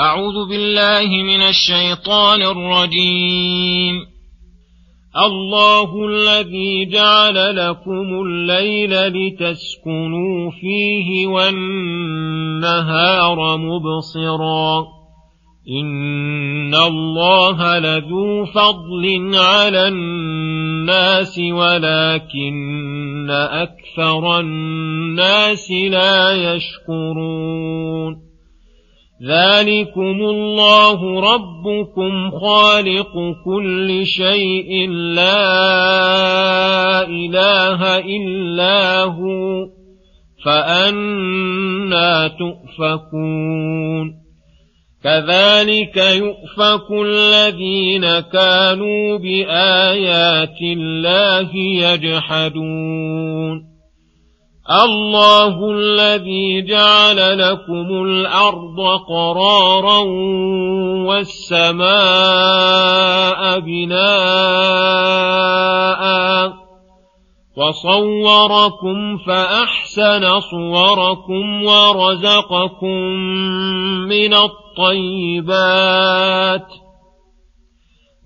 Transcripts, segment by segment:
أعوذ بالله من الشيطان الرجيم. الله الذي جعل لكم الليل لتسكنوا فيه والنهار مبصرا. إن الله لذو فضل على الناس ولكن أكثر الناس لا يشكرون. ذلكم الله ربكم خالق كل شيء لا اله الا هو فانا تؤفكون كذلك يؤفك الذين كانوا بايات الله يجحدون الله الذي جعل لكم الأرض قرارا والسماء بناء وصوركم فأحسن صوركم ورزقكم من الطيبات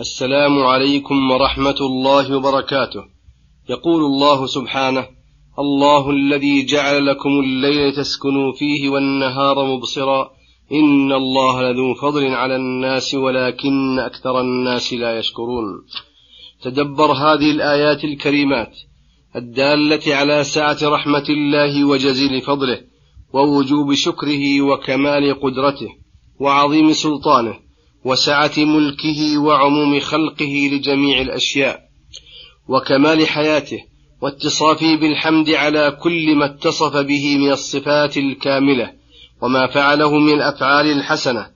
السلام عليكم ورحمة الله وبركاته. يقول الله سبحانه الله الذي جعل لكم الليل تسكنوا فيه والنهار مبصرا. إن الله لذو فضل على الناس ولكن أكثر الناس لا يشكرون. تدبر هذه الآيات الكريمات الدالة على سعة رحمة الله وجزيل فضله ووجوب شكره وكمال قدرته وعظيم سلطانه وسعة ملكه وعموم خلقه لجميع الأشياء وكمال حياته واتصافه بالحمد على كل ما اتصف به من الصفات الكاملة وما فعله من الأفعال الحسنة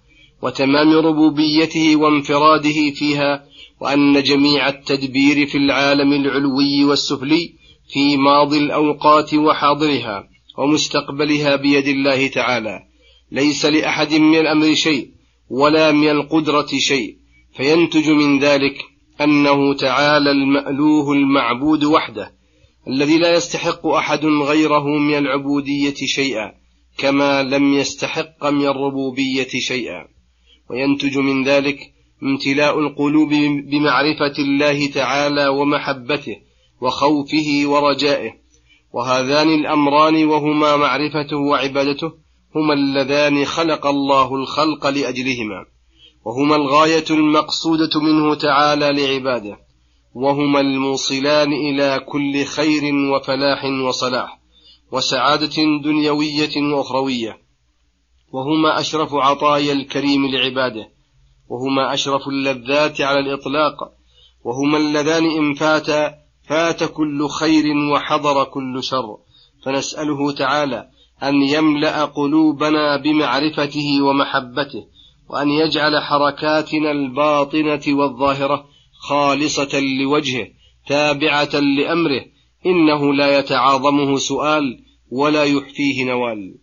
وتمام ربوبيته وانفراده فيها وأن جميع التدبير في العالم العلوي والسفلي في ماضي الأوقات وحاضرها ومستقبلها بيد الله تعالى ليس لأحد من الأمر شيء ولا من القدرة شيء. فينتج من ذلك أنه تعالى المألوه المعبود وحده الذي لا يستحق أحد غيره من العبودية شيئا كما لم يستحق من الربوبية شيئا. وينتج من ذلك امتلاء القلوب بمعرفة الله تعالى ومحبته وخوفه ورجائه. وهذان الأمران وهما معرفته وعبادته هما اللذان خلق الله الخلق لأجلهما وهما الغاية المقصودة منه تعالى لعباده وهما الموصلان إلى كل خير وفلاح وصلاح وسعادة دنيوية وأخروية وهما أشرف عطايا الكريم لعباده وهما أشرف اللذات على الإطلاق وهما اللذان إن فاتا فات كل خير وحضر كل شر فنسأله تعالى أن يملأ قلوبنا بمعرفته ومحبته وأن يجعل حركاتنا الباطنة والظاهرة خالصة لوجهه تابعة لأمره إنه لا يتعاظمه سؤال ولا يحفيه نوال.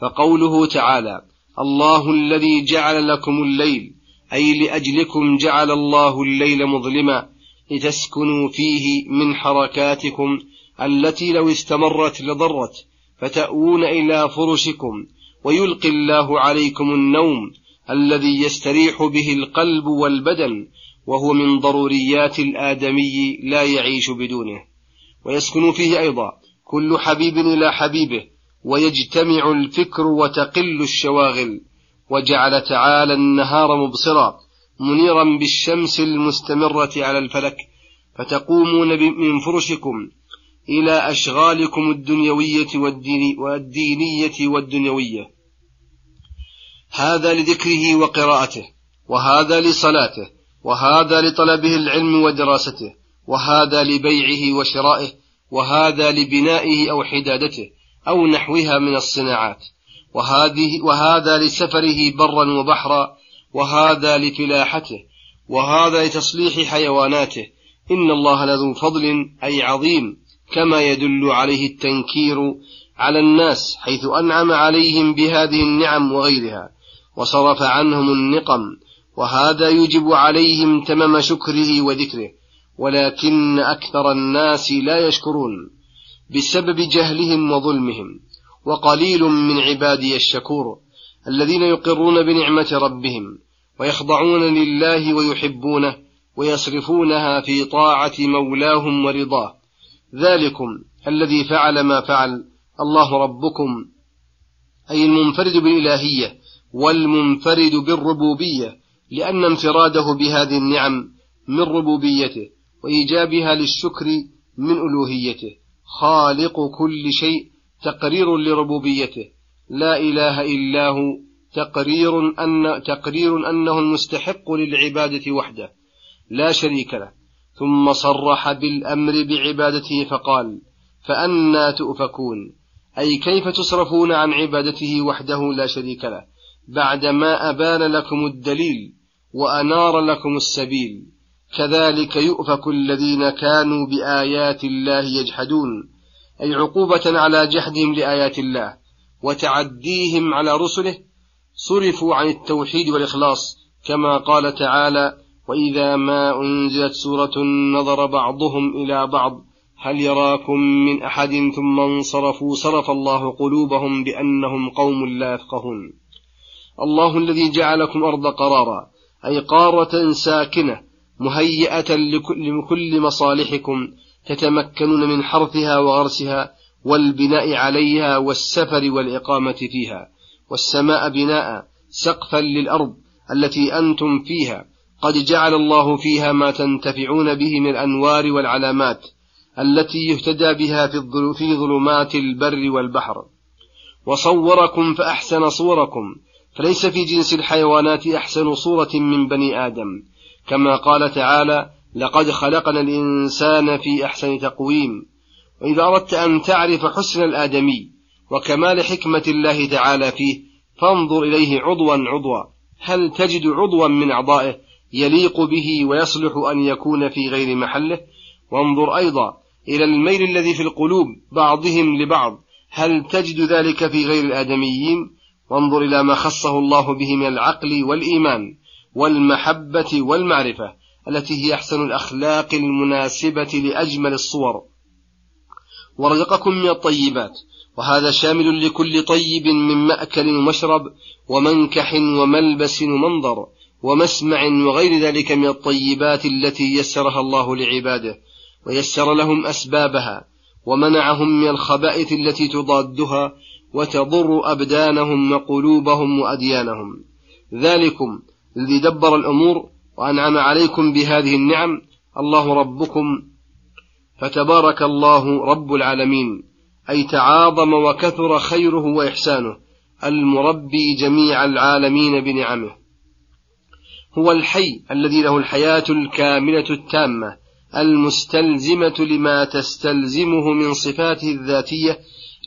فقوله تعالى الله الذي جعل لكم الليل أي لأجلكم جعل الله الليل مظلما لتسكنوا فيه من حركاتكم التي لو استمرت لضرت فتأوون إلى فرشكم ويلقي الله عليكم النوم الذي يستريح به القلب والبدن وهو من ضروريات الآدمي لا يعيش بدونه. ويسكن فيه أيضا كل حبيب إلى حبيبه ويجتمع الفكر وتقل الشواغل وجعل تعالى النهار مبصرا منيرا بالشمس المستمرة على الفلك. فتقومون من فرشكم إلى أشغالكم الدنيوية والدينية والدنيوية. هذا لذكره وقراءته وهذا لصلاته وهذا لطلبه العلم ودراسته وهذا لبيعه وشرائه وهذا لبنائه أو حدادته أو نحوها من الصناعات. وهذه وهذا لسفره برا وبحرا وهذا لفلاحته وهذا لتصليح حيواناته. إن الله لذو فضل أي عظيم. كما يدل عليه التنكير على الناس حيث أنعم عليهم بهذه النعم وغيرها وصرف عنهم النقم وهذا يجب عليهم تمام شكره وذكره ولكن أكثر الناس لا يشكرون بسبب جهلهم وظلمهم وقليل من عبادي الشكور الذين يقرون بنعمة ربهم ويخضعون لله ويحبونه ويصرفونها في طاعة مولاهم ورضاه. ذلكم الذي فعل ما فعل الله ربكم أي المنفرد بالإلهية والمنفرد بالربوبية لأن انفراده بهذه النعم من ربوبيته وإيجابها للشكر من ألوهيته. خالق كل شيء تقرير لربوبيته. لا إله إلا هو تقرير أن تقرير أنه المستحق للعبادة وحده. لا شريك له. ثم صرح بالأمر بعبادته فقال فأنا تؤفكون. أي كيف تصرفون عن عبادته وحده لا شريك له؟ بعدما أبان لكم الدليل وأنار لكم السبيل. كذلك يؤفك الذين كانوا بآيات الله يجحدون. أي عقوبة على جحدهم لآيات الله وتعديهم على رسله. صرفوا عن التوحيد والإخلاص كما قال تعالى وإذا ما أنزلت سورة نظر بعضهم إلى بعض هل يراكم من أحد؟ ثم انصرفوا صرف الله قلوبهم بأنهم قوم لا يفقهون. الله الذي جعلكم أرض قرارا أي قارة ساكنة مهيئة لكل مصالحكم تتمكنون من حرثها وغرسها والبناء عليها والسفر والإقامة فيها والسماء بناء سقفا للأرض التي أنتم فيها. قد جعل الله فيها ما تنتفعون به من الأنوار والعلامات التي يهتدى بها في ظلمات البر والبحر. وصوركم فأحسن صوركم فليس في جنس الحيوانات أحسن صورة من بني آدم. كما قال تعالى لقد خلقنا الإنسان في أحسن تقويم وإذا أردت أن تعرف حسن الآدمي وكمال حكمة الله تعالى فيه فانظر إليه عضوا عضوا. هل تجد عضوا من أعضائه؟ يليق به ويصلح أن يكون في غير محله. وانظر أيضا إلى الميل الذي في القلوب بعضهم لبعض. هل تجد ذلك في غير الآدميين؟ وانظر إلى ما خصه الله به من العقل والإيمان والمحبة والمعرفة التي هي أحسن الأخلاق المناسبة لأجمل الصور. ورزقكم من الطيبات. وهذا شامل لكل طيب من مأكل ومشرب ومنكح وملبس ومنظر. ومسمع وغير ذلك من الطيبات التي يسرها الله لعباده ويسر لهم أسبابها ومنعهم من الخبائث التي تضادها وتضر أبدانهم وقلوبهم وأديانهم. ذلكم الذي دبر الأمور وأنعم عليكم بهذه النعم. الله ربكم. فتبارك الله رب العالمين. أي تعاظم وكثر خيره وإحسانه. المربي جميع العالمين بنعمه. هو الحي الذي له الحياة الكاملة التامة المستلزمة لما تستلزمه من صفاته الذاتية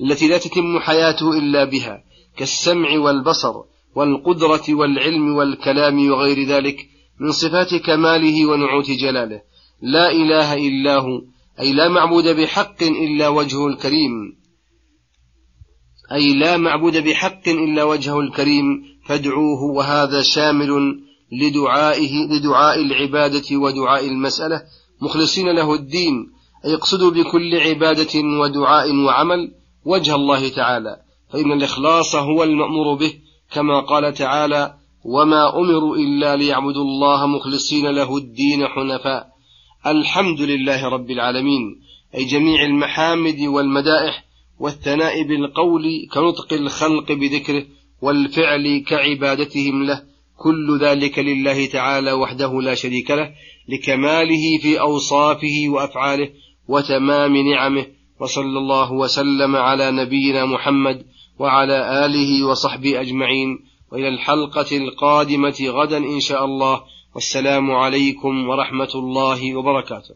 التي لا تتم حياته إلا بها كالسمع والبصر والقدرة والعلم والكلام وغير ذلك من صفات كماله ونعوت جلاله. لا إله إلا هو أي لا معبود بحق إلا وجهه الكريم. أي لا معبود بحق إلا وجهه الكريم فادعوه وهذا شامل لدعائه لدعاء العبادة ودعاء المسألة. مخلصين له الدين أي يقصدوا بكل عبادة ودعاء وعمل وجه الله تعالى. فإن الإخلاص هو المأمور به كما قال تعالى وما أمروا إلا ليعبدوا الله مخلصين له الدين حنفاء الحمد لله رب العالمين. أي جميع المحامد والمدائح والثناء بالقول كنطق الخلق بذكره والفعل كعبادتهم له. كل ذلك لله تعالى وحده لا شريك له لكماله في أوصافه وأفعاله وتمام نعمه وصلى الله وسلم على نبينا محمد وعلى آله وصحبه أجمعين. وإلى الحلقة القادمة غدا إن شاء الله. والسلام عليكم ورحمة الله وبركاته.